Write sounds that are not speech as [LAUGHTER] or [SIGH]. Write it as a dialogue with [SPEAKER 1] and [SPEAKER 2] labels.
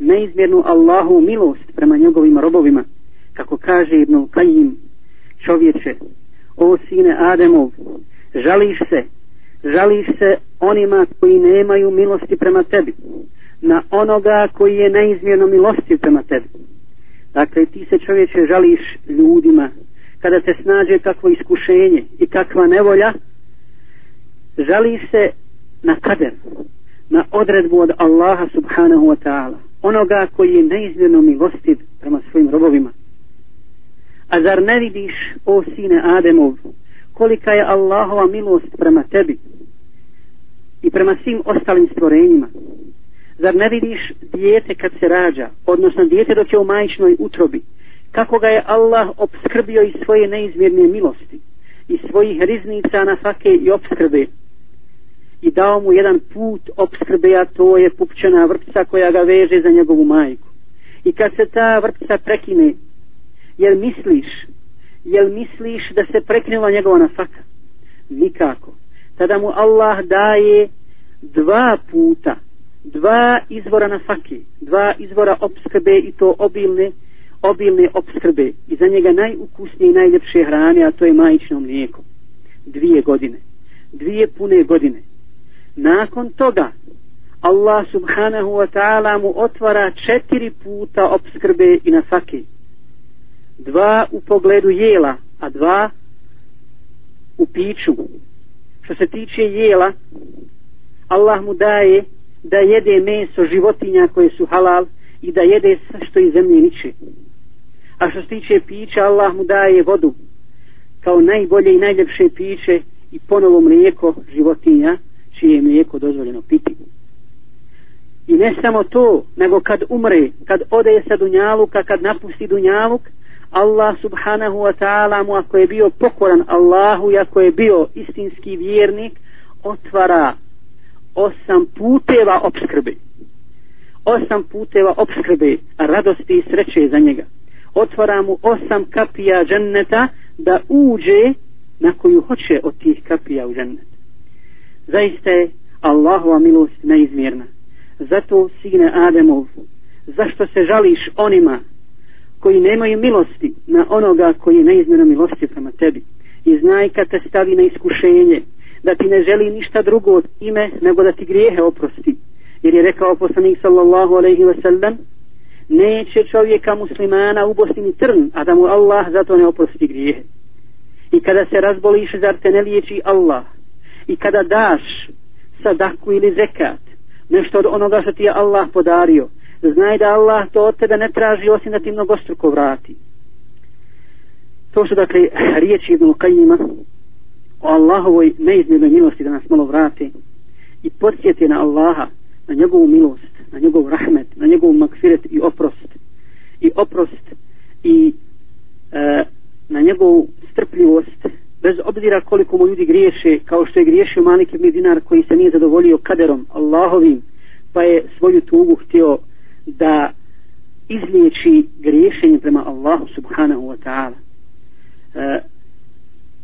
[SPEAKER 1] neizmjernu Allahu milost prema njegovim robovima. Kako kaže Ibn Qayyim, čovječe o sine Ademov žališ se žališ se onima koji nemaju milosti prema tebi na onoga koji je neizmjerno milosti prema tebi. Dakle ti se čovječe žališ ljudima. Kada te snađe kakvo iskušenje i kakva nevolja žališ se na kader na odredbu od Allaha subhanahu wa ta'ala onoga koji je neizmjerno milostiv prema svojim robovima. A zar ne vidiš o sine Ademov kolika je Allahova milost prema tebi i prema svim ostalim stvorenjima? Zar ne vidiš dijete kad se rađa odnosno dijete dok je u majčnoj utrobi kako ga je Allah obskrbio iz svoje neizmjerne milosti i svojih riznica na fake i obskrbe? I dao mu jedan put obskrbe, a to je pupčana vrpca koja ga veže za njegovu majku. I kad se ta vrpca prekine, jel misliš, jel misliš da se preknula njegova nafaka? Nikako. Tada mu Allah daje dva puta, dva izvora nafake, dva izvora obskrbe i to obilne, obilne obskrbe. I za njega najukusnije i najljepše hrane, a to je majično mlijeko. Dvije godine. Dvije pune godine nakon toga Allah subhanahu wa ta'ala mu otvara četiri puta obskrbe i na dva u pogledu jela a dva u piću. Što se tiče jela Allah mu daje da jede meso životinja koje su halal i da jede sve što iz zemlje niče. A što se tiče pića Allah mu daje vodu kao najbolje i najljepše piće i ponovo mlijeko životinja mlijeko dozvoljeno piti. I ne samo to, nego kad umre, kad ode sa Dunjaluka, kad napusti Dunjaluk, Allah subhanahu wa ta'ala mu ako je bio pokoran Allahu i ako je bio istinski vjernik, otvara osam puteva obskrbe. Osam puteva obskrbe, radosti i sreće za njega. Otvara mu osam kapija dženneta da uđe na koju hoće od tih kapija u džennet zaista je Allahova milost neizmjerna. Zato, sine Ademov, zašto se žališ onima koji nemaju milosti na onoga koji je neizmjerno milosti prema tebi? I znaj kad te stavi na iskušenje, da ti ne želi ništa drugo od ime, nego da ti grijehe oprosti. Jer je rekao poslanik sallallahu alaihi wa sallam, neće čovjeka muslimana ubosti ni trn, a da mu Allah zato ne oprosti grijehe. I kada se razboliš, zar te ne liječi Allah? i kada daš sadaku ili zekat. Nešto od onoga što ti je Allah podario. Znaj da Allah to od tebe ne traži osim da ti mnogostruko vrati. To su dakle [CLEARS THROAT] riječi Ibn Qajima o Allahovoj neizmjernoj milosti da nas malo vrati i podsjeti na Allaha na njegovu milost na njegov rahmet na njegov makfiret i oprost. I oprost i e, na njegovu obzira koliko mu ljudi griješe, kao što je griješio Malik ibn Dinar koji se nije zadovoljio kaderom Allahovim, pa je svoju tugu htio da izliječi griješenje prema Allahu subhanahu wa ta'ala. E,